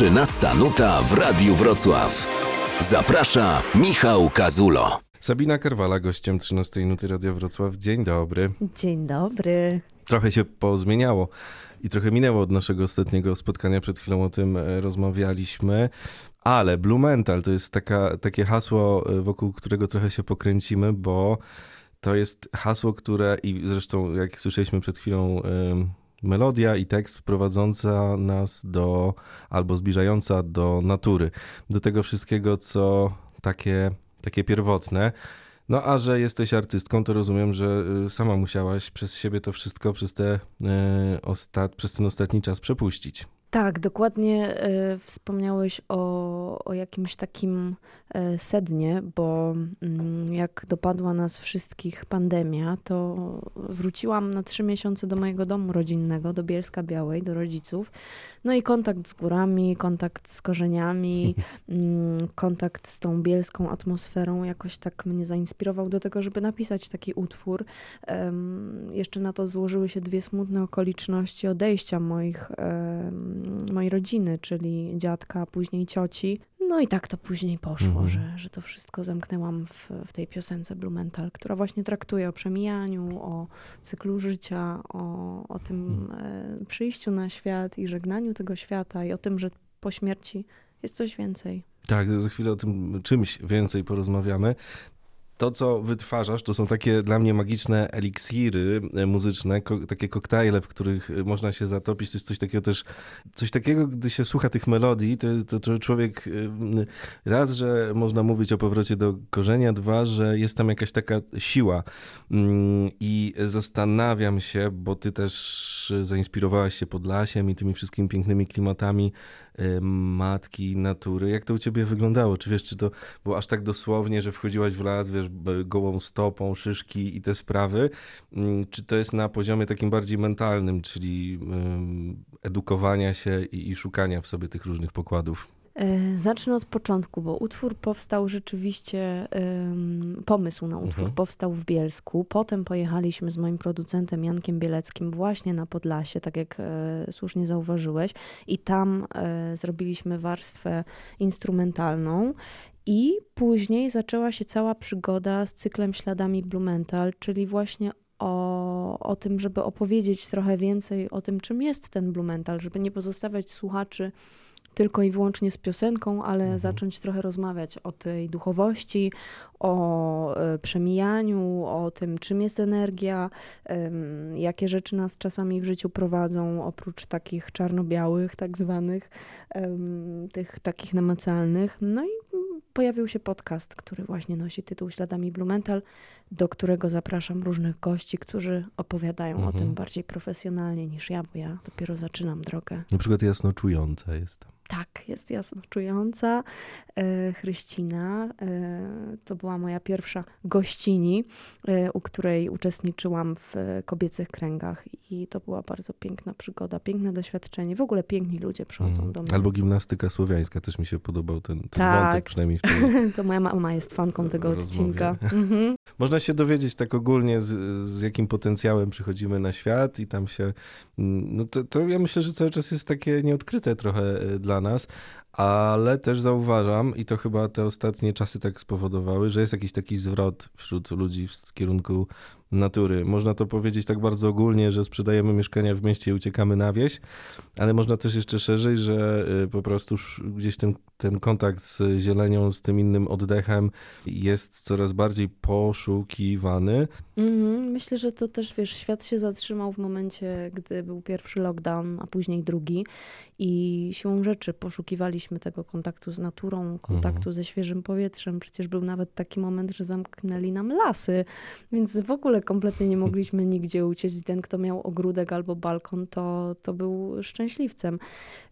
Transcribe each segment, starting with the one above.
13 nuta w Radiu Wrocław. Zaprasza Michał Kazulo. Sabina Karwala, gościem 13 nuty Radio Wrocław. Dzień dobry. Dzień dobry. Trochę się pozmieniało i trochę minęło od naszego ostatniego spotkania. Przed chwilą o tym e, rozmawialiśmy. Ale Blue Mental to jest taka, takie hasło, e, wokół którego trochę się pokręcimy, bo to jest hasło, które i zresztą jak słyszeliśmy przed chwilą melodia i tekst prowadząca nas do, albo zbliżająca do natury, do tego wszystkiego, co takie, takie pierwotne. No a że jesteś artystką, to rozumiem, że y, sama musiałaś przez siebie to wszystko, przez, te, y, przez ten ostatni czas przepuścić. Tak, dokładnie y, wspomniałeś o, o jakimś takim y, sednie, bo y, jak dopadła nas wszystkich pandemia, to wróciłam na trzy miesiące do mojego domu rodzinnego, do Bielska Białej, do rodziców. No i kontakt z górami, kontakt z korzeniami, mm, kontakt z tą bielską atmosferą jakoś tak mnie zainspirował do tego, żeby napisać taki utwór. Jeszcze na to złożyły się dwie smutne okoliczności odejścia moich mojej rodziny, czyli dziadka, później cioci. No i tak to później poszło, mhm. że, że to wszystko zamknęłam w, w tej piosence Blumenthal, która właśnie traktuje o przemijaniu, o cyklu życia, o, o tym mhm. e, przyjściu na świat i żegnaniu tego świata i o tym, że po śmierci jest coś więcej. Tak, za chwilę o tym czymś więcej porozmawiamy to, co wytwarzasz, to są takie dla mnie magiczne eliksiry e, muzyczne, ko takie koktajle, w których e, można się zatopić. To jest coś takiego też, coś takiego, gdy się słucha tych melodii, to, to, to człowiek e, raz, że można mówić o powrocie do korzenia, dwa, że jest tam jakaś taka siła. Mm, I zastanawiam się, bo ty też zainspirowałaś się Podlasiem i tymi wszystkimi pięknymi klimatami matki natury. Jak to u ciebie wyglądało? Czy wiesz, czy to było aż tak dosłownie, że wchodziłaś w las, wiesz, gołą stopą, szyszki i te sprawy? Mm, czy to jest na poziomie takim bardziej mentalnym, czyli edukowania się i, i szukania w sobie tych różnych pokładów? E, zacznę od początku, bo utwór powstał rzeczywiście, pomysł na utwór mhm. powstał w Bielsku. Potem pojechaliśmy z moim producentem Jankiem Bieleckim właśnie na Podlasie, tak jak e, słusznie zauważyłeś, i tam e, zrobiliśmy warstwę instrumentalną. I później zaczęła się cała przygoda z cyklem Śladami Blumenthal, czyli właśnie o, o tym, żeby opowiedzieć trochę więcej o tym, czym jest ten Blumenthal, żeby nie pozostawiać słuchaczy tylko i wyłącznie z piosenką, ale mhm. zacząć trochę rozmawiać o tej duchowości, o e, przemijaniu, o tym, czym jest energia, jakie rzeczy nas czasami w życiu prowadzą, oprócz takich czarno-białych, tak zwanych, tych takich namacalnych. No i pojawił się podcast, który właśnie nosi tytuł Śladami Blumenthal, do którego zapraszam różnych gości, którzy opowiadają mhm. o tym bardziej profesjonalnie niż ja, bo ja dopiero zaczynam drogę. Na przykład jasno czująca jestem. Tak, jest jasno czująca. E, Chryścina e, to była moja pierwsza gościni, e, u której uczestniczyłam w kobiecych kręgach i to była bardzo piękna przygoda, piękne doświadczenie. W ogóle piękni ludzie przychodzą mm. do mnie. Albo gimnastyka słowiańska, też mi się podobał ten, ten tak. wątek, przynajmniej w tym To moja mama jest fanką tego odcinka. Mhm. Można się dowiedzieć tak ogólnie, z, z jakim potencjałem przychodzimy na świat i tam się, mm, no to, to ja myślę, że cały czas jest takie nieodkryte trochę dla nas, ale też zauważam, i to chyba te ostatnie czasy tak spowodowały, że jest jakiś taki zwrot wśród ludzi w kierunku natury. Można to powiedzieć tak bardzo ogólnie, że sprzedajemy mieszkania w mieście i uciekamy na wieś, ale można też jeszcze szerzej, że y, po prostu gdzieś ten, ten kontakt z zielenią, z tym innym oddechem jest coraz bardziej poszukiwany. Mhm, myślę, że to też, wiesz, świat się zatrzymał w momencie, gdy był pierwszy lockdown, a później drugi i siłą rzeczy poszukiwaliśmy tego kontaktu z naturą, kontaktu mhm. ze świeżym powietrzem. Przecież był nawet taki moment, że zamknęli nam lasy, więc w ogóle kompletnie nie mogliśmy nigdzie uciec i ten, kto miał ogródek albo balkon, to, to był szczęśliwcem.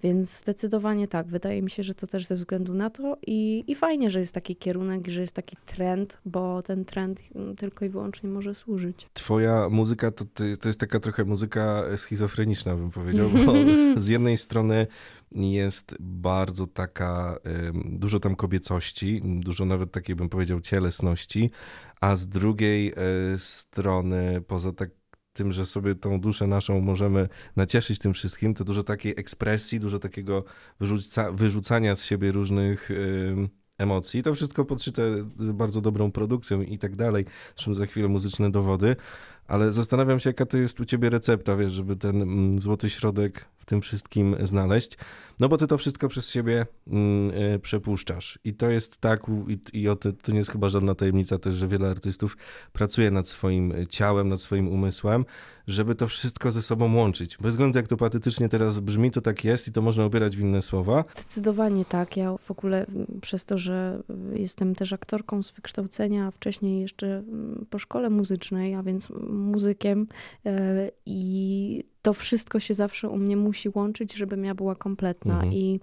Więc zdecydowanie tak, wydaje mi się, że to też ze względu na to i, i fajnie, że jest taki kierunek, że jest taki trend, bo ten trend tylko i wyłącznie może służyć. Twoja muzyka to, to jest taka trochę muzyka schizofreniczna, bym powiedział, bo z jednej strony jest bardzo taka, dużo tam kobiecości, dużo nawet takiej bym powiedział cielesności, a z drugiej e, strony poza tak tym, że sobie tą duszę naszą możemy nacieszyć tym wszystkim, to dużo takiej ekspresji, dużo takiego wyrzuca, wyrzucania z siebie różnych emocji. To wszystko podszyte bardzo dobrą produkcją i tak dalej. Zresztą za chwilę muzyczne dowody. Ale zastanawiam się, jaka to jest u ciebie recepta, wiesz, żeby ten mm, złoty środek tym wszystkim znaleźć. No bo ty to wszystko przez siebie mm, y, przepuszczasz. I to jest tak, i, i o to, to nie jest chyba żadna tajemnica też, że wiele artystów pracuje nad swoim ciałem, nad swoim umysłem, żeby to wszystko ze sobą łączyć. Bez względu jak to patetycznie teraz brzmi, to tak jest i to można ubierać w inne słowa. Zdecydowanie tak. Ja w ogóle przez to, że jestem też aktorką z wykształcenia, a wcześniej jeszcze po szkole muzycznej, a więc muzykiem e, i to wszystko się zawsze u mnie musi łączyć, żebym ja była kompletna. Mhm. I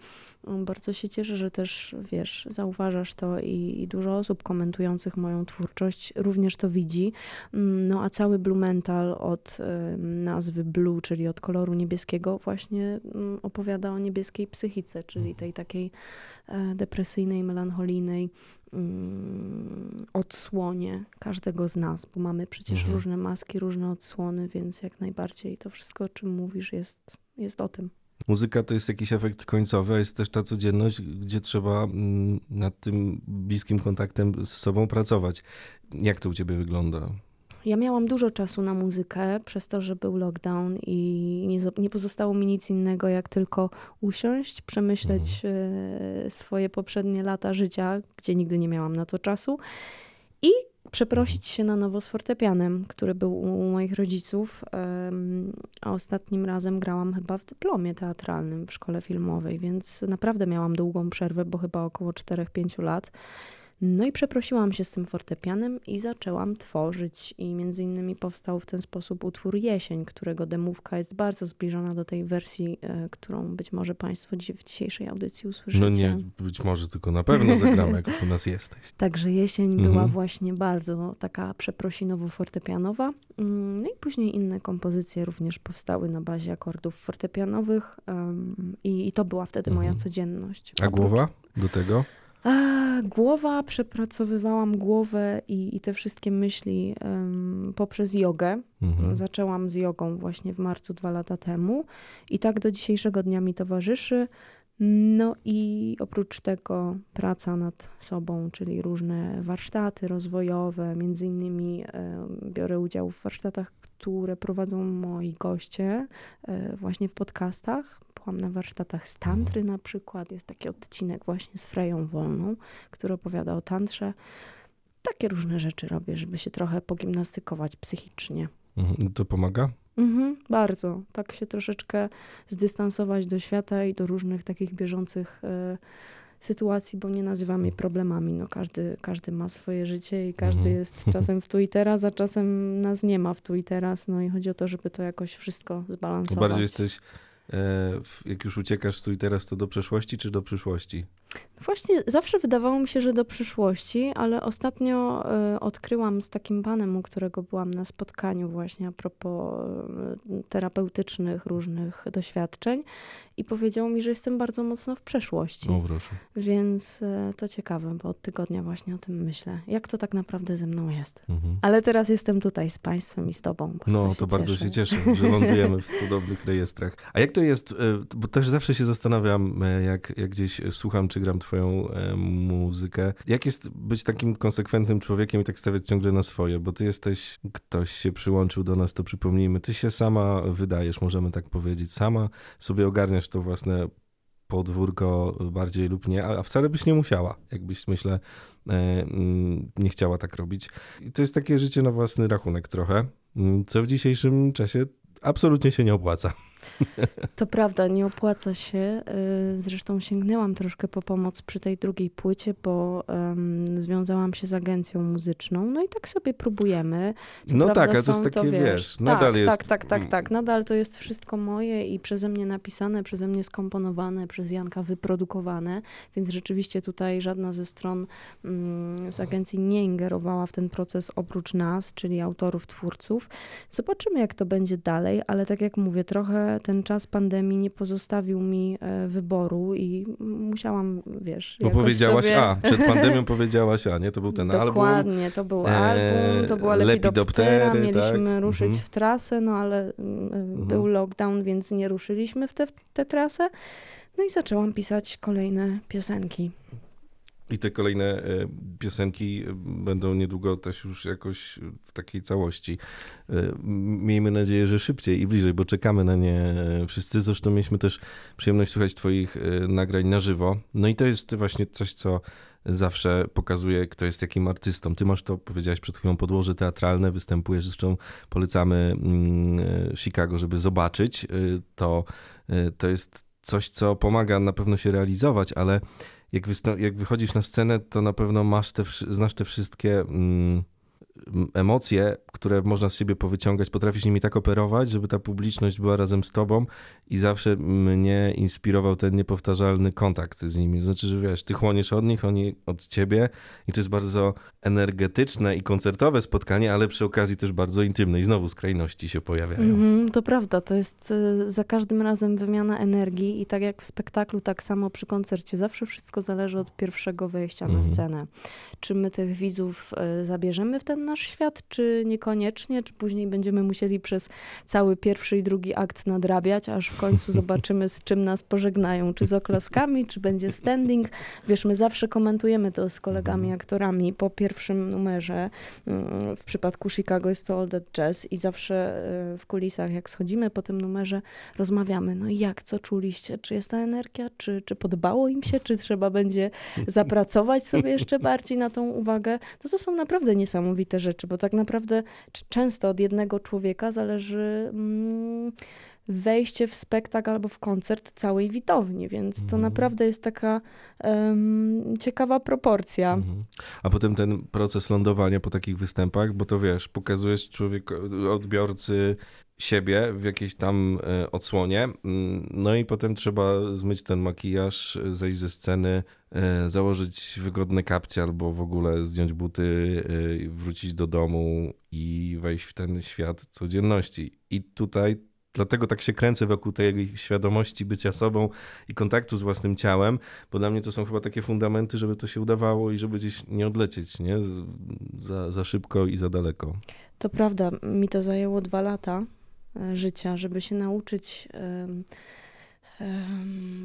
mm, bardzo się cieszę, że też, wiesz, zauważasz to i, i, dużo osób komentujących moją twórczość również to widzi. Mm, no a cały Blue Mental od nazwy Blue, czyli od koloru niebieskiego, właśnie y, opowiada o niebieskiej psychice, czyli mhm. tej takiej y, depresyjnej, melancholijnej Mm, odsłonie każdego z nas, bo mamy przecież mhm. różne maski, różne odsłony, więc jak najbardziej to wszystko, o czym mówisz, jest, jest o tym. Muzyka to jest jakiś efekt końcowy, a jest też ta codzienność, gdzie trzeba mm, nad tym bliskim kontaktem z sobą pracować. Jak to u ciebie wygląda? Ja miałam dużo czasu na muzykę przez to, że był lockdown i nie, nie pozostało mi nic innego, jak tylko usiąść, przemyśleć mhm. swoje poprzednie lata życia, gdzie nigdy nie miałam na to czasu i przeprosić się na nowo z fortepianem, który był u moich rodziców, a ostatnim razem grałam chyba w dyplomie teatralnym w szkole filmowej, więc naprawdę miałam długą przerwę, bo chyba około 4-5 lat. No i przeprosiłam się z tym fortepianem i zaczęłam tworzyć. I między innymi powstał w ten sposób utwór Jesień, którego demówka jest bardzo zbliżona do tej wersji, e, którą być może Państwo w dzisiejszej audycji usłyszycie. No nie, być może, tylko na pewno zagramy, jak już u nas jesteś. Także jesień mhm. była właśnie bardzo taka przeprosinowo-fortepianowa. Mm, no i później inne kompozycje również powstały na bazie akordów fortepianowych um, i, i, to była wtedy mhm. moja codzienność. A Oprócz... głowa do tego? A, głowa, przepracowywałam głowę i, i te wszystkie myśli um, poprzez jogę. Mhm. Zaczęłam z jogą właśnie w marcu dwa lata temu i tak do dzisiejszego dnia mi towarzyszy. No i oprócz tego praca nad sobą, czyli różne warsztaty rozwojowe, między innymi biorę udział w warsztatach, które prowadzą moi goście e, właśnie w podcastach byłam na warsztatach z tantry na przykład. Jest taki odcinek właśnie z Freją Wolną, który opowiada o tantrze. Takie różne rzeczy robię, żeby się trochę pogimnastykować psychicznie. Mhm. To pomaga? Mhm, bardzo. Tak się troszeczkę zdystansować do świata i do różnych takich bieżących y, sytuacji, bo nie nazywam je problemami. No, każdy, każdy ma swoje życie i każdy mhm. jest czasem w tu i teraz, a czasem nas nie ma w tu i teraz. No i chodzi o to, żeby to jakoś wszystko zbalansować. Bardziej jesteś jak już uciekasz tu i teraz, to do przeszłości czy do przyszłości? Właśnie zawsze wydawało mi się, że do przyszłości, ale ostatnio y, odkryłam z takim panem, u którego byłam na spotkaniu właśnie a propos y, terapeutycznych różnych doświadczeń i powiedział mi, że jestem bardzo mocno w przeszłości. O, proszę. Więc y, to ciekawe, bo od tygodnia właśnie o tym myślę. Jak to tak naprawdę ze mną jest. Mhm. Ale teraz jestem tutaj z państwem i z tobą. No, to bardzo się cieszę, że lądujemy w podobnych rejestrach. A jak to jest, bo też zawsze się zastanawiam, jak, jak gdzieś słucham czy gram twoją e, muzykę. Jak jest być takim konsekwentnym człowiekiem i tak stawiać ciągle na swoje? Bo ty jesteś, ktoś się przyłączył do nas, to przypomnijmy, ty się sama wydajesz, możemy tak powiedzieć. Sama sobie ogarniasz to własne podwórko bardziej lub nie, a wcale byś nie musiała, jakbyś myślę e, mm, nie chciała tak robić. I to jest takie życie na własny rachunek trochę, co w dzisiejszym czasie absolutnie się nie opłaca. To prawda, nie opłaca się. Y, zresztą sięgnęłam troszkę po pomoc przy tej drugiej płycie, bo um, związałam się z agencją muzyczną, no i tak sobie próbujemy. Co no tak, ale to jest takie, to, wiesz, wiesz, nadal tak, jest... Tak, tak, tak, tak. Nadal to jest wszystko moje i przeze mnie napisane, przeze mnie skomponowane, przez Janka wyprodukowane, więc rzeczywiście tutaj żadna ze stron um, z agencji nie ingerowała w ten proces oprócz nas, czyli autorów, twórców. Zobaczymy, jak to będzie dalej, ale tak jak mówię, trochę że ten czas pandemii nie pozostawił mi e, wyboru i musiałam, wiesz, Bo powiedziałaś sobie... A, przed pandemią powiedziałaś A, nie? To był ten album. Dokładnie, to był e, album, to była Lepidoptera, Lepidoptery, mieliśmy tak? ruszyć Mhm. w trasę, no ale mm, był lockdown, więc nie ruszyliśmy w tę trasę. No i zaczęłam pisać kolejne piosenki. I te kolejne e, piosenki e, będą niedługo też już jakoś w takiej całości. E, Miejmy nadzieję, że szybciej i bliżej, bo czekamy na nie wszyscy. Zresztą mieliśmy też przyjemność słuchać twoich nagrań na żywo. No i to jest właśnie coś, co zawsze pokazuje, kto jest jakim artystą. Ty masz to, powiedziałeś przed chwilą, podłoże teatralne, występujesz, zresztą polecamy mm, Chicago, żeby zobaczyć. To, to jest coś, co pomaga na pewno się realizować, ale jak, jak wychodzisz na scenę, to na pewno masz te, znasz te wszystkie mm, emocje, które można z siebie powyciągać, potrafisz nimi tak operować, żeby ta publiczność była razem z tobą i zawsze mnie inspirował ten niepowtarzalny kontakt z nimi. Znaczy, że wiesz, ty chłoniesz od nich, oni od ciebie i to jest bardzo energetyczne i koncertowe spotkanie, ale przy okazji też bardzo intymne i znowu skrajności się pojawiają. Mhm, to prawda, to jest y, za każdym razem wymiana energii i tak jak w spektaklu, tak samo przy koncercie. Zawsze wszystko zależy od pierwszego wejścia na Mhm. scenę. Czy my tych widzów y, zabierzemy w ten nasz świat, czy niekoniecznie, czy później będziemy musieli przez cały pierwszy i drugi akt nadrabiać, aż w końcu zobaczymy, z czym nas pożegnają. Czy z oklaskami, czy będzie standing. Wiesz, my zawsze komentujemy to z kolegami aktorami po pierwszym numerze. Mm, W przypadku Chicago jest to All That Jazz i zawsze y, w kulisach, jak schodzimy po tym numerze, rozmawiamy. No i jak, co czuliście? Czy jest ta energia? Czy, czy podobało im się? Czy trzeba będzie zapracować sobie jeszcze bardziej na tą uwagę? To to są naprawdę niesamowite rzeczy, bo tak naprawdę często od jednego człowieka zależy mm, wejście w spektakl albo w koncert całej widowni, więc to Mhm. naprawdę jest taka em, ciekawa proporcja. Mhm. A potem ten proces lądowania po takich występach, bo to wiesz, pokazujesz człowiek, odbiorcy siebie w jakiejś tam e, odsłonie, mm, no i potem trzeba zmyć ten makijaż, e, zejść ze sceny, e, założyć wygodne kapcie albo w ogóle zdjąć buty, wrócić do domu i wejść w ten świat codzienności. I tutaj Dlatego tak się kręcę wokół tej świadomości bycia sobą i kontaktu z własnym ciałem, bo dla mnie to są chyba takie fundamenty, żeby to się udawało i żeby gdzieś nie odlecieć, nie? Za, za szybko i za daleko. To prawda, mi to zajęło dwa lata życia, żeby się nauczyć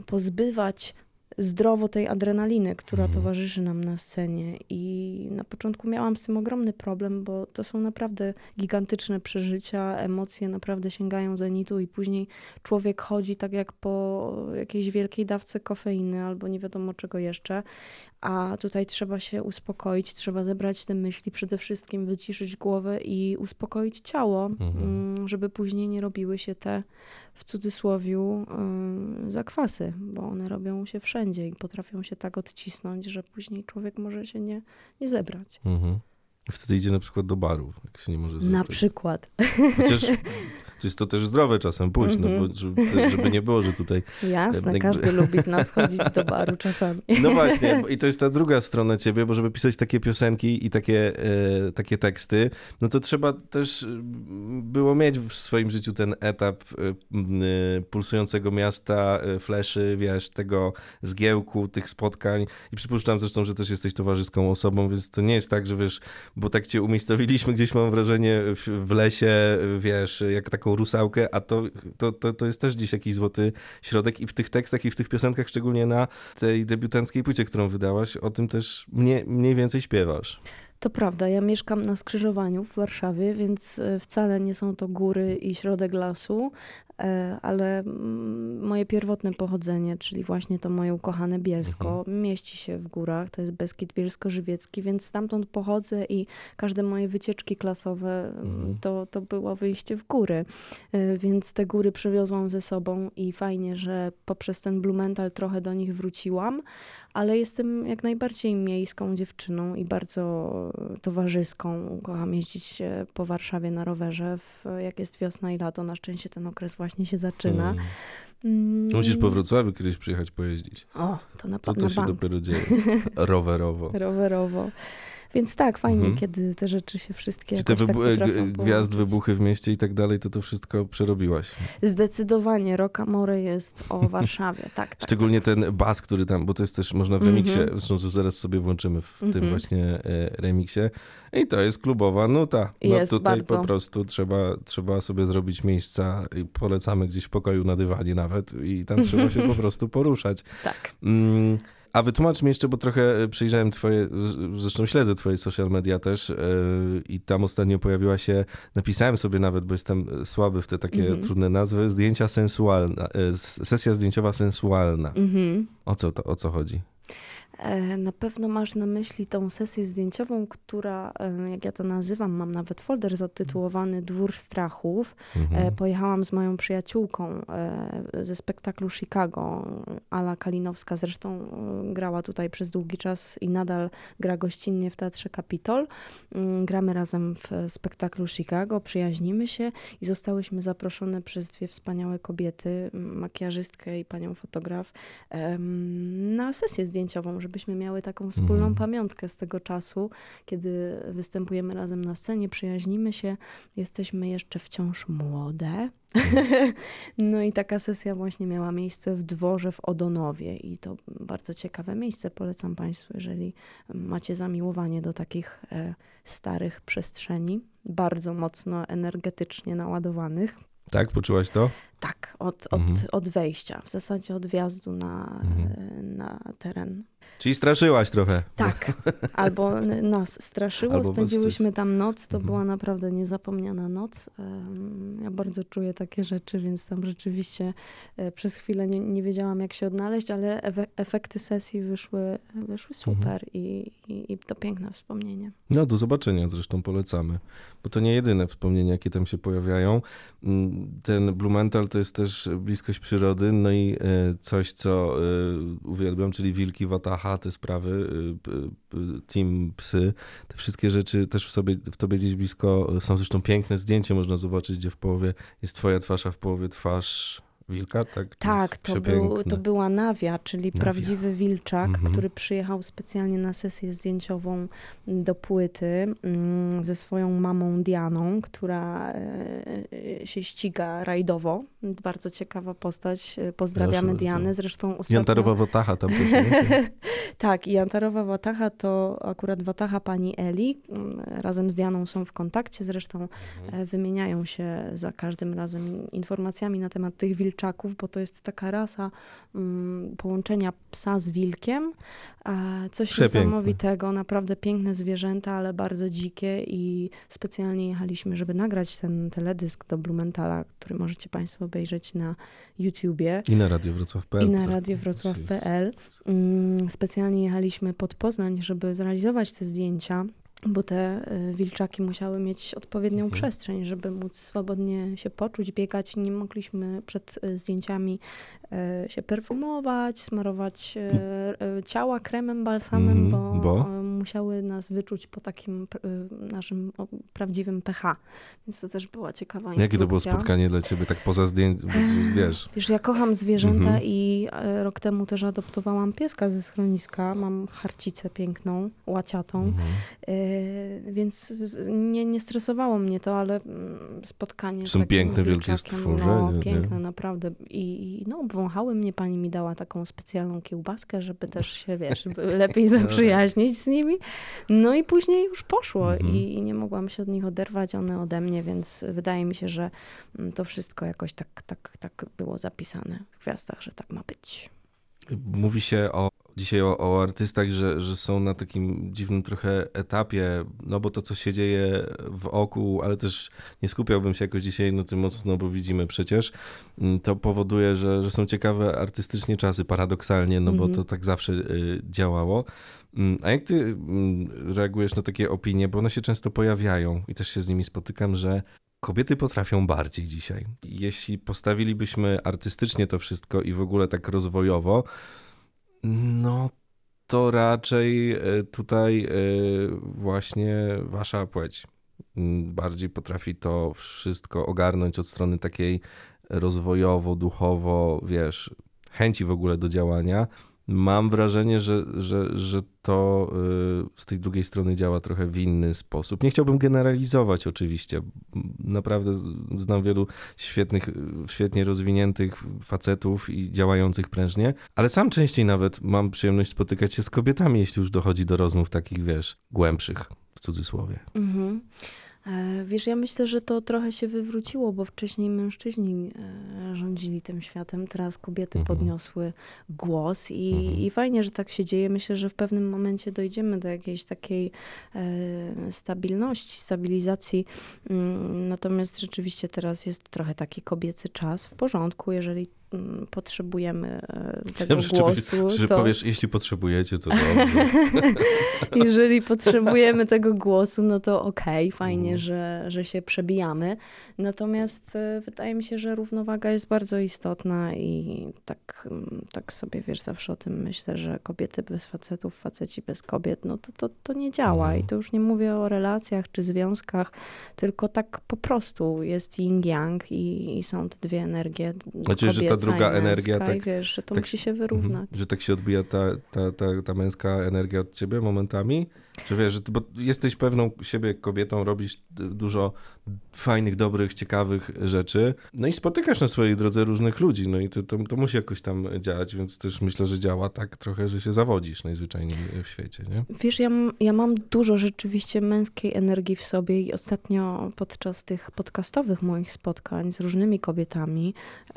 pozbywać zdrowo tej adrenaliny, która Mhm. towarzyszy nam na scenie. I na początku miałam z tym ogromny problem, bo to są naprawdę gigantyczne przeżycia, emocje naprawdę sięgają zenitu i później człowiek chodzi tak jak po jakiejś wielkiej dawce kofeiny albo nie wiadomo czego jeszcze. A tutaj trzeba się uspokoić, trzeba zebrać te myśli, przede wszystkim wyciszyć głowę i uspokoić ciało, Mhm. mm, żeby później nie robiły się te w cudzysłowiu y, zakwasy, bo one robią się wszędzie i potrafią się tak odcisnąć, że później człowiek może się nie, nie zebrać. Mhm. Wtedy idzie na przykład do baru, jak się nie może Na zebrać. przykład. Chociaż to jest to też zdrowe czasem pójść, no Mhm. bo żeby, żeby nie było, że tutaj... Jasne, Jakby- każdy lubi z nas chodzić do baru czasami. No właśnie, i to jest ta druga strona ciebie, bo żeby pisać takie piosenki i takie, e, takie teksty, no to trzeba też e, było mieć w swoim życiu ten etap e, e, pulsującego miasta, e, fleszy, wiesz, tego zgiełku, tych spotkań i przypuszczam zresztą, że też jesteś towarzyską osobą, więc to nie jest tak, że wiesz, bo tak cię umiejscowiliśmy gdzieś, mam wrażenie, w, w lesie, wiesz, jak taką rusałkę, a to, to, to, to jest też gdzieś jakiś złoty środek i w tych tekstach i w tych piosenkach, szczególnie na tej debiutanckiej płycie, którą wydałaś, o tym też mniej, mniej więcej śpiewasz. To prawda, ja mieszkam na skrzyżowaniu w Warszawie, więc e, wcale nie są to góry i środek lasu, ale mm, moje pierwotne pochodzenie, czyli właśnie to moje ukochane Bielsko, mieści się w górach, to jest Beskid Bielsko-Żywiecki, więc stamtąd pochodzę i każde moje wycieczki klasowe Mhm. to, to było wyjście w góry, E, więc te góry przywiozłam ze sobą i fajnie, że poprzez ten Blumenthal trochę do nich wróciłam, ale jestem jak najbardziej miejską dziewczyną i bardzo towarzyską. Kocham jeździć po Warszawie na rowerze, w, jak jest wiosna i lato. Na szczęście ten okres właśnie się zaczyna. Hmm. Mm. Musisz po Wrocławiu kiedyś przyjechać pojeździć. O, to na, To na to się bank. dopiero dzieje. Rowerowo. Rowerowo. Więc tak, fajnie, Mhm. kiedy te rzeczy się wszystkie Czy te tak wybu- g- gwiazd, wybuchy w mieście i tak dalej, to to wszystko przerobiłaś. Zdecydowanie Rockamore jest o Warszawie, tak, tak. Szczególnie ten bas, który tam, bo to jest też można w Mhm. remiksie, zresztą że zaraz sobie włączymy w tym Mhm. właśnie e, remiksie. I to jest klubowa nuta. No Jest tutaj bardzo. po prostu trzeba, trzeba sobie zrobić miejsca i polecamy gdzieś w pokoju na dywanie nawet i tam trzeba się po prostu poruszać. Tak. Mm, a wytłumacz mi jeszcze, bo trochę e, przejrzałem twoje, zresztą śledzę twoje social media też e, i tam ostatnio pojawiła się, napisałem sobie nawet, bo jestem e, słaby w te takie Mhm. trudne nazwy, zdjęcia sensualna, sesja zdjęciowa sensualna. Mhm. O co to, o co chodzi? E, Na pewno masz na myśli tą sesję zdjęciową, która, jak ja to nazywam, mam nawet folder zatytułowany Dwór Strachów. Mhm. E, Pojechałam z moją przyjaciółką e, ze spektaklu Chicago, Ala Kalinowska, zresztą grała tutaj przez długi czas i nadal gra gościnnie w Teatrze Kapitol. Mm, Gramy razem w spektaklu Chicago, przyjaźnimy się i zostałyśmy zaproszone przez dwie wspaniałe kobiety, makijażystkę i panią fotograf, na sesję zdjęciową, żebyśmy miały taką wspólną Mhm. pamiątkę z tego czasu, kiedy występujemy razem na scenie, przyjaźnimy się, jesteśmy jeszcze wciąż młode. no i taka sesja właśnie miała miejsce w dworze w Odonowie i to bardzo ciekawe miejsce. Polecam Państwu, jeżeli macie zamiłowanie do takich e, starych przestrzeni, bardzo mocno energetycznie naładowanych. Tak, poczułaś to? Tak, od, od, Mhm. od wejścia, w zasadzie od wjazdu na, Mhm. e, na teren. Czyli straszyłaś trochę. Tak, albo nas straszyło, Albo spędziłyśmy tam noc, to Mhm. była naprawdę niezapomniana noc. Ja bardzo czuję takie rzeczy, więc tam rzeczywiście e, przez chwilę nie, nie wiedziałam, jak się odnaleźć, ale efekty sesji wyszły, wyszły Mhm. super i, i, i to piękne wspomnienie. No, do zobaczenia zresztą polecamy, bo to nie jedyne wspomnienia, jakie tam się pojawiają. Mm, Ten Blumenthal to jest też bliskość przyrody, no i e, coś, co e, uwielbiam, czyli wilki Wataha, te sprawy, p- p- team psy, te wszystkie rzeczy też w sobie, w tobie gdzieś blisko są. Zresztą piękne zdjęcie, można zobaczyć, gdzie w połowie jest twoja twarz, a w połowie twarz wilka, tak? Tak, to, był, to była Nawia, czyli Nawia. prawdziwy wilczak, Mhm. który przyjechał specjalnie na sesję zdjęciową do płyty mm, ze swoją mamą Dianą, która e, się ściga rajdowo. Bardzo ciekawa postać. E, Pozdrawiamy Proszę Dianę. bardzo. Zresztą ostatnio... Jantarowa Wataha tam też, tak, i Jantarowa Wataha to akurat Wataha pani Eli. Mm, Razem z Dianą są w kontakcie, zresztą Mhm. e, wymieniają się za każdym razem informacjami na temat tych wilczaków, bo to jest taka rasa mm, połączenia psa z wilkiem. E, coś Przepiękne. niesamowitego, naprawdę piękne zwierzęta, ale bardzo dzikie i specjalnie jechaliśmy, żeby nagrać ten teledysk do Blumenthala, który możecie Państwo obejrzeć na YouTubie I na Radio Wrocław.pl. i na tak. radiowrocław.pl. Mm, Specjalnie jechaliśmy pod Poznań, żeby zrealizować te zdjęcia, bo te y, wilczaki musiały mieć odpowiednią Mhm. przestrzeń, żeby móc swobodnie się poczuć, biegać. Nie mogliśmy przed y, zdjęciami y, się perfumować, smarować y, ciała kremem, balsamem, Mhm, bo, bo? musiały nas wyczuć po takim naszym prawdziwym pH. Więc to też była ciekawa Jakie to było instrukcja. spotkanie dla ciebie, tak poza zdjęć, wiesz? Wiesz, ja kocham zwierzęta Mhm. i rok temu też adoptowałam pieska ze schroniska. Mam harcicę piękną, łaciatą, Mhm. Więc z- nie, nie stresowało mnie to, ale mm, spotkanie Są piękne, wielkie stworzenia, No, nie? piękne, naprawdę. I, no, wąchały mnie, pani mi dała taką specjalną kiełbaskę, żeby też się, wiesz, lepiej zaprzyjaźnić z nimi. No i później już poszło Mhm. i, i nie mogłam się od nich oderwać, one ode mnie, więc wydaje mi się, że mm, to wszystko jakoś tak, tak, tak było zapisane w gwiazdach, że tak ma być. Mówi się o, dzisiaj o, o artystach, że, że są na takim dziwnym trochę etapie, no bo to, co się dzieje w oku, ale też nie skupiałbym się jakoś dzisiaj na tym mocno, bo widzimy przecież, mm, to powoduje, że, że są ciekawe artystycznie czasy, paradoksalnie, no bo Mhm. to tak zawsze y, działało. Mm, A jak ty mm, reagujesz na takie opinie, bo one się często pojawiają i też się z nimi spotykam, że Kobiety potrafią bardziej dzisiaj. Jeśli postawilibyśmy artystycznie to wszystko i w ogóle tak rozwojowo, no to raczej e, tutaj e, właśnie wasza płeć mm, bardziej potrafi to wszystko ogarnąć od strony takiej rozwojowo, duchowo, wiesz, chęci w ogóle do działania. Mam wrażenie, że, że, że to y, z tej drugiej strony działa trochę w inny sposób. Nie chciałbym generalizować oczywiście. Naprawdę znam wielu świetnych, świetnie rozwiniętych facetów i działających prężnie, ale sam częściej nawet mam przyjemność spotykać się z kobietami, jeśli już dochodzi do rozmów takich, wiesz, głębszych w cudzysłowie. Mhm. E, wiesz, ja myślę, że to trochę się wywróciło, bo wcześniej mężczyźni e, rządzili tym światem, teraz kobiety mhm. podniosły głos i, mhm. i fajnie, że tak się dzieje. Myślę, że w pewnym momencie dojdziemy do jakiejś takiej e, stabilności, stabilizacji. Mm, natomiast rzeczywiście teraz jest trochę taki kobiecy czas w porządku, jeżeli potrzebujemy e, tego ja głosu. Że to... powiesz, jeśli potrzebujecie, to dobrze. Jeżeli potrzebujemy tego głosu, no to okej, okay, fajnie, mm. że, że się przebijamy. Natomiast e, wydaje mi się, że równowaga jest bardzo istotna i tak, mm, tak sobie, wiesz, zawsze o tym myślę, że kobiety bez facetów, faceci bez kobiet, no to, to, to nie działa. Mm. I to już nie mówię o relacjach czy związkach, tylko tak po prostu jest yin-yang i, i, są te dwie energie. Znaczy, że ta druga energia. Tak, i wiesz, że to tak, musi się wyrównać. Że tak się odbija ta, ta, ta, ta męska energia od ciebie momentami? Że wiesz, że bo jesteś pewną siebie kobietą, robisz dużo fajnych, dobrych, ciekawych rzeczy. No i spotykasz na swojej drodze różnych ludzi, no i to, to, to musi jakoś tam działać, więc też myślę, że działa tak trochę, że się zawodzisz najzwyczajniej w świecie, nie? Wiesz, ja, ja mam dużo rzeczywiście męskiej energii w sobie i ostatnio podczas tych podcastowych moich spotkań z różnymi kobietami y,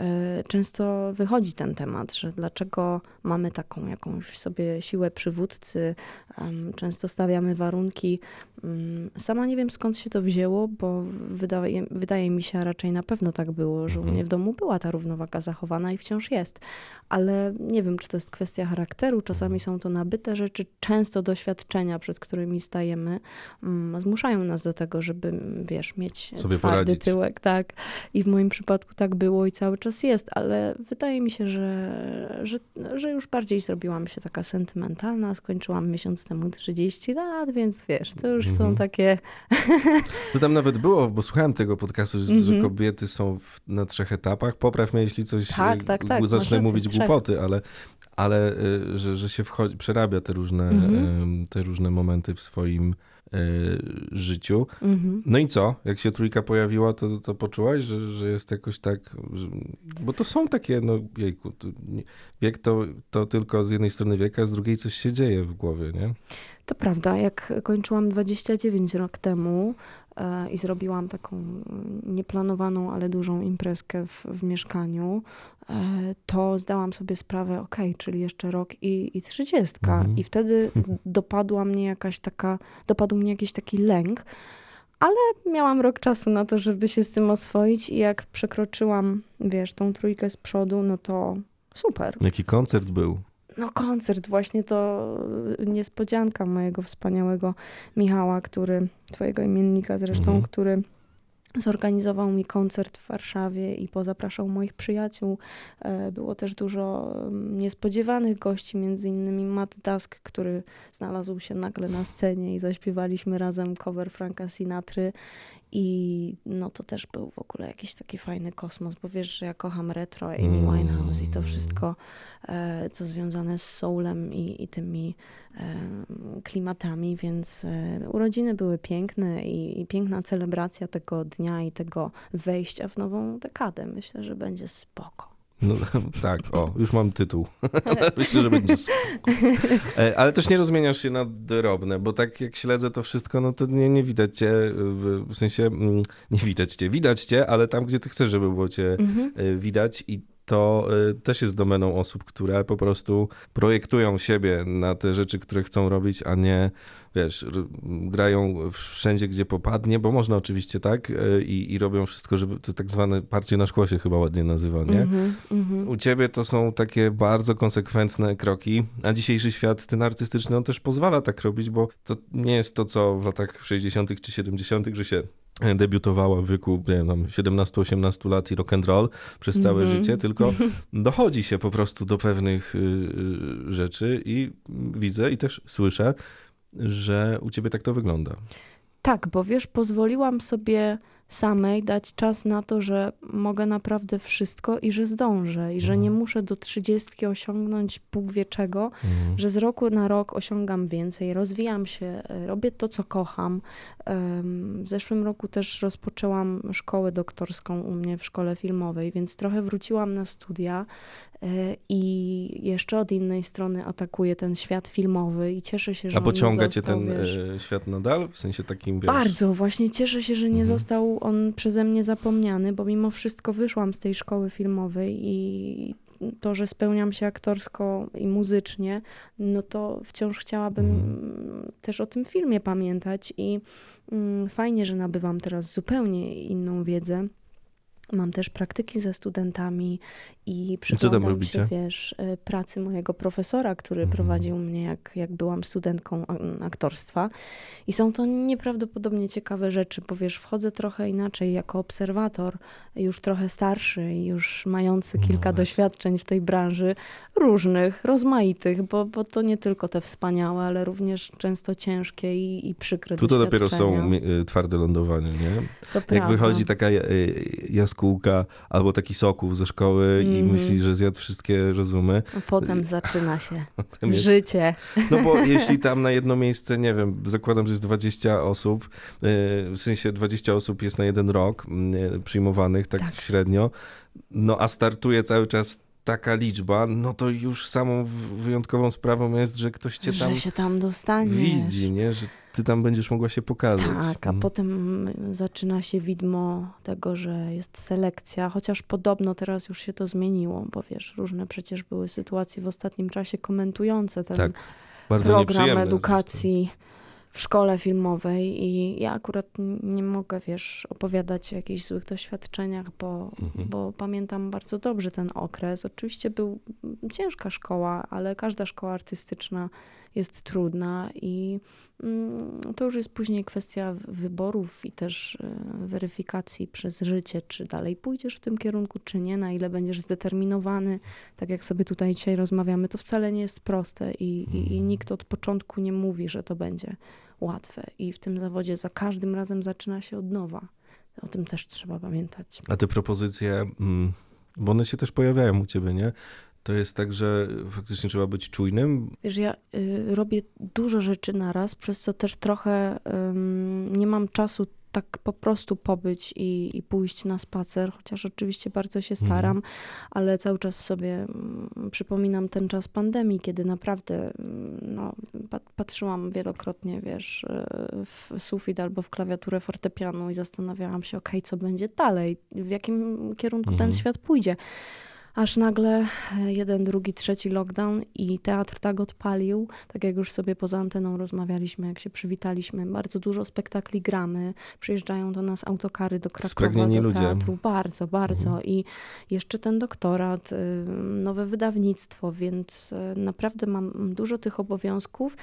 często wychodzi ten temat, że dlaczego mamy taką jakąś w sobie siłę przywódcy, y, często stawiamy warunki. Y, sama nie wiem skąd się to wzięło, bo wydaje, wydaje mi się, raczej na pewno tak było, że u mhm. mnie w domu była ta równowaga zachowana i wciąż jest. Ale nie wiem, czy to jest kwestia charakteru, czasami są to nabyte rzeczy, często doświadczenia, przed którymi stajemy, um, zmuszają nas do tego, żeby, wiesz, mieć Sobie twardy poradzić. tyłek, tak. I w moim przypadku tak było i cały czas jest, ale wydaje mi się, że, że, że już bardziej zrobiłam się taka sentymentalna, skończyłam miesiąc temu 30 lat, więc wiesz, to już są mhm. takie... To tam nawet było, bo słuchałem tego podcastu, że, że mhm. kobiety są w, na trzech etapach. Popraw mnie, jeśli coś tak, tak, tak. zacznę mówić głupoty, ale, ale y, że, że się wchodzi, przerabia te różne, mhm. te różne momenty w swoim życiu. Mhm. No i co? Jak się trójka pojawiła, to, to poczułaś, że, że jest jakoś tak, że, bo to są takie, no jejku, to, wiek to, to tylko z jednej strony wieka, a z drugiej coś się dzieje w głowie, nie? To prawda, jak kończyłam 29 rok temu, E, i zrobiłam taką nieplanowaną, ale dużą imprezkę w, w mieszkaniu, e, to zdałam sobie sprawę, ok, czyli jeszcze rok i, i trzydziestka. Mhm. I wtedy dopadła mnie jakaś taka, dopadł mnie jakiś taki lęk, ale miałam rok czasu na to, żeby się z tym oswoić i jak przekroczyłam, wiesz, tą trójkę z przodu, no to super. Jaki koncert był? No koncert, właśnie to niespodzianka mojego wspaniałego Michała, który, twojego imiennika zresztą, mhm. który zorganizował mi koncert w Warszawie i pozapraszał moich przyjaciół. E, było też dużo mm, niespodziewanych gości, między innymi Matt Dusk, który znalazł się nagle na scenie i zaśpiewaliśmy razem cover Franka Sinatry i no to też był w ogóle jakiś taki fajny kosmos, bo wiesz, że ja kocham retro, Amy mm. Winehouse i to wszystko, e, co związane z soulem i, i tymi e, klimatami, więc e, urodziny były piękne i, i, piękna celebracja tego dnia i tego wejścia w nową dekadę. Myślę, że będzie spoko. No, tak, o, już mam tytuł. Myślę, że będzie e, Ale też nie rozmieniasz się na drobne, bo tak jak śledzę to wszystko, no to nie, nie widać cię, w sensie mm, nie widać cię, widać cię, ale tam, gdzie ty chcesz, żeby było cię mhm. E, widać i to też jest domeną osób, które po prostu projektują siebie na te rzeczy, które chcą robić, a nie, wiesz, grają wszędzie, gdzie popadnie, bo można oczywiście tak y, i, i robią wszystko, żeby to tak zwane parcie na szkło się chyba ładnie nazywa, nie? Mm -hmm. U ciebie to są takie bardzo konsekwentne kroki, a dzisiejszy świat ten artystyczny on też pozwala tak robić, bo to nie jest to, co w latach 60. czy 70., że się debiutowała w wieku 17-18 lat i rock and roll przez całe mm -hmm. życie, tylko dochodzi się po prostu do pewnych y, y, rzeczy i widzę i też słyszę, że u ciebie tak to wygląda. Tak, bo wiesz, pozwoliłam sobie samej dać czas na to, że mogę naprawdę wszystko i że zdążę, i że nie muszę do trzydziestki osiągnąć Bóg wie czego, Mhm. że z roku na rok osiągam więcej, rozwijam się, robię to, co kocham. W zeszłym roku też rozpoczęłam szkołę doktorską u mnie w szkole filmowej, więc trochę wróciłam na studia i jeszcze od innej strony atakuję ten świat filmowy i cieszę się, że A pociąga cię ten wiesz, e, świat nadal? W sensie takim, wiesz... bardzo, właśnie cieszę się, że nie Mhm. został on przeze mnie zapomniany, bo mimo wszystko wyszłam z tej szkoły filmowej i to, że spełniam się aktorsko i muzycznie, no to wciąż chciałabym Mhm. też o tym filmie pamiętać i mm, fajnie, że nabywam teraz zupełnie inną wiedzę. Mam też praktyki ze studentami i przyglądam się, wiesz, e, pracy mojego profesora, który Mhm. prowadził mnie, jak, jak byłam studentką a- aktorstwa. I są to nieprawdopodobnie ciekawe rzeczy, bo wiesz, wchodzę trochę inaczej jako obserwator, już trochę starszy i już mający No kilka właśnie. doświadczeń w tej branży, różnych, rozmaitych, bo, bo to nie tylko te wspaniałe, ale również często ciężkie i, i przykre Tu to dopiero są y, twarde lądowanie, nie? To Jak prawda. wychodzi taka y, jaskółka albo taki soków ze szkoły i Mhm. myśli, że zjadł wszystkie rozumy. A Potem zaczyna się Potem jest- życie. No bo jeśli tam na jedno miejsce, nie wiem, zakładam, że jest 20 osób, y, w sensie 20 osób jest na jeden rok y, przyjmowanych, tak, Tak. średnio, no a startuje cały czas taka liczba, no to już samą wyjątkową sprawą jest, że ktoś cię tam Że się tam dostanie. widzi, nie? Że ty tam będziesz mogła się pokazać. Tak, a Mm. potem zaczyna się widmo tego, że jest selekcja, chociaż podobno teraz już się to zmieniło, bo wiesz, różne przecież były sytuacje w ostatnim czasie komentujące ten Tak, program edukacji w szkole filmowej i ja akurat nie mogę, wiesz, opowiadać o jakichś złych doświadczeniach, bo, Mhm. bo pamiętam bardzo dobrze ten okres. Oczywiście był ciężka szkoła, ale każda szkoła artystyczna jest trudna i mm, to już jest później kwestia wyborów i też e, weryfikacji przez życie, czy dalej pójdziesz w tym kierunku, czy nie, na ile będziesz zdeterminowany. Tak jak sobie tutaj dzisiaj rozmawiamy, to wcale nie jest proste i, i, i Mhm. nikt od początku nie mówi, że to będzie łatwe. I w tym zawodzie za każdym razem zaczyna się od nowa. O tym też trzeba pamiętać. A te propozycje, mm, bo one się też pojawiają u ciebie, nie? To jest tak, że faktycznie trzeba być czujnym. Wiesz, ja y, robię dużo rzeczy naraz, przez co też trochę ym, nie mam czasu tak po prostu pobyć i, i pójść na spacer, chociaż oczywiście bardzo się staram, ale cały czas sobie mm, przypominam ten czas pandemii, kiedy naprawdę mm, no, pa- patrzyłam wielokrotnie, wiesz, y, w sufit albo w klawiaturę fortepianu i zastanawiałam się, okej, co będzie dalej, w jakim kierunku Mhm. ten świat pójdzie. Aż nagle e, jeden, drugi, trzeci lockdown i teatr tak odpalił, tak jak już sobie poza anteną rozmawialiśmy, jak się przywitaliśmy. Bardzo dużo spektakli gramy, przyjeżdżają do nas autokary do Krakowa, Spragnieni do ludzie. teatru. Bardzo, bardzo. Mhm. I jeszcze ten doktorat, y, nowe wydawnictwo, więc y, naprawdę mam dużo tych obowiązków,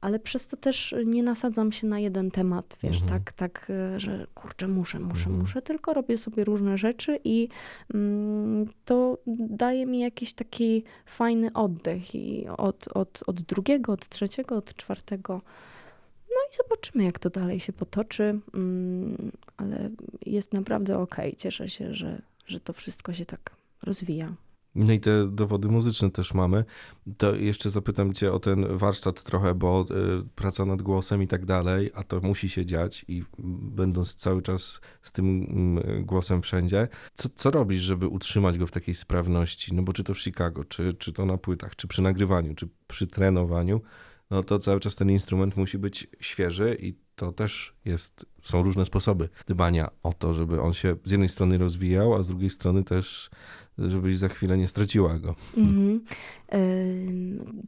ale przez to też nie nasadzam się na jeden temat, wiesz, Mhm. tak, tak, y, że kurczę, muszę, muszę, Mhm. muszę, tylko robię sobie różne rzeczy i mm, to daje mi jakiś taki fajny oddech i od, od, od drugiego, od trzeciego, od czwartego. No i zobaczymy, jak to dalej się potoczy, mm, ale jest naprawdę okej. Cieszę się, że, że to wszystko się tak rozwija. No i te dowody muzyczne też mamy. To jeszcze zapytam cię o ten warsztat trochę, bo y, praca nad głosem i tak dalej, a to musi się dziać i będąc cały czas z tym mm, głosem wszędzie, co, co robisz, żeby utrzymać go w takiej sprawności? No bo czy to w Chicago, czy, czy to na płytach, czy przy nagrywaniu, czy przy trenowaniu, no to cały czas ten instrument musi być świeży i to też jest, są różne sposoby dbania o to, żeby on się z jednej strony rozwijał, a z drugiej strony też żebyś za chwilę nie straciła go. Mhm.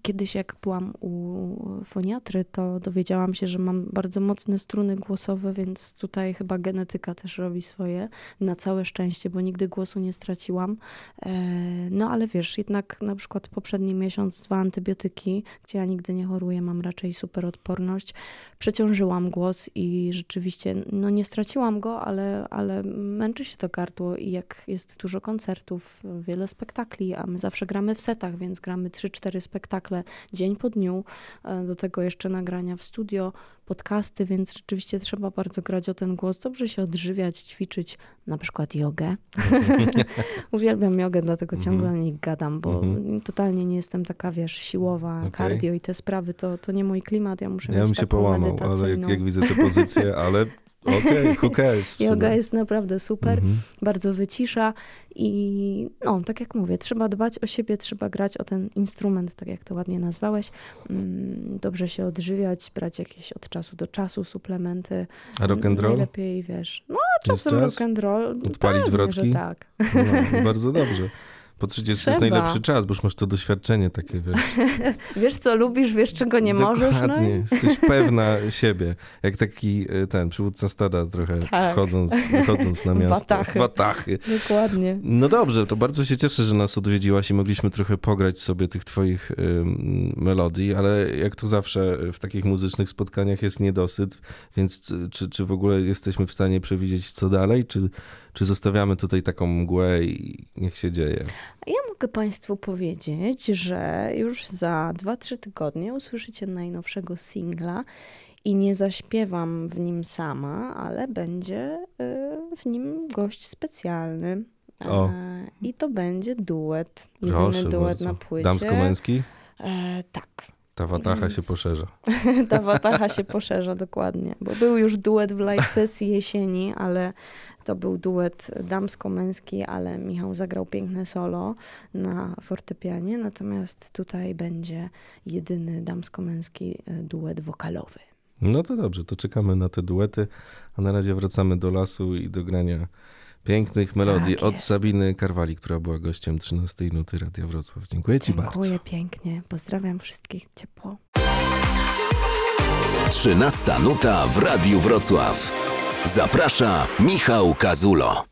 Kiedyś jak byłam u foniatry, to dowiedziałam się, że mam bardzo mocne struny głosowe, więc tutaj chyba genetyka też robi swoje. Na całe szczęście, bo nigdy głosu nie straciłam. E, No ale wiesz, jednak na przykład poprzedni miesiąc dwa antybiotyki, gdzie ja nigdy nie choruję, mam raczej super odporność. Przeciążyłam głos i rzeczywiście, no nie straciłam go, ale, ale męczy się to gardło i jak jest dużo koncertów, wiele spektakli, a my zawsze gramy w setach, więc gramy 3-4 spektakle dzień po dniu. E, Do tego jeszcze nagrania w studio, podcasty, więc rzeczywiście trzeba bardzo grać o ten głos, dobrze się odżywiać, ćwiczyć, na przykład jogę. Uwielbiam jogę, dlatego Mhm. ciągle o niej gadam, bo Mhm. totalnie nie jestem taka, wiesz, siłowa, Okej. cardio i te sprawy, to, to nie mój klimat, ja muszę Ja mieć bym się połamał, ale jak, jak widzę te pozycje, ale okej, w Yoga jest naprawdę super, Mhm. bardzo wycisza i no, tak jak mówię, trzeba dbać o siebie, trzeba grać o ten instrument, tak jak to ładnie nazwałeś, Mm, dobrze się odżywiać, brać jakieś od czasu do czasu suplementy. A rock and roll? Najlepiej, wiesz, no a Jest czasem czas? rock and roll. Odpalić pewnie, wrotki? Że tak. No, bardzo dobrze. Po 30 jest Trzeba. najlepszy czas, bo już masz to doświadczenie takie, wiesz. Wiesz co lubisz, wiesz czego nie możesz, no Dokładnie, jesteś pewna siebie. Jak taki e, ten przywódca stada trochę Tak. wchodząc, wychodząc na miasto. Watachy. Watachy. dokładnie. No dobrze, to bardzo się cieszę, że nas odwiedziłaś i mogliśmy trochę pograć sobie tych twoich ym, melodii, ale jak to zawsze w takich muzycznych spotkaniach jest niedosyt, więc czy- czy, czy w ogóle jesteśmy w stanie przewidzieć co dalej, czy, czy zostawiamy tutaj taką mgłę i niech się dzieje? Ja mogę Państwu powiedzieć, że już za 2-3 tygodnie usłyszycie najnowszego singla i nie zaśpiewam w nim sama, ale będzie y, w nim gość specjalny. O. E, I to będzie duet. Jedyny Proszę duet bardzo. na płycie. Damsko-męski? E, tak. Ta watacha Więc- się poszerza. Ta watacha się poszerza dokładnie, bo był już duet w live sesji jesieni, ale to był duet damsko-męski, ale Michał zagrał piękne solo na fortepianie, natomiast tutaj będzie jedyny damsko-męski e, duet wokalowy. No to dobrze, to czekamy na te duety, a na razie wracamy do lasu i do grania pięknych melodii Tak od jest. Sabiny Karwali, która była gościem 13 Nuty Radia Wrocław. Dziękuję ci bardzo. Dziękuję pięknie, pozdrawiam wszystkich ciepło. 13 nuta w Radiu Wrocław. Zaprasza Michał Kazulo.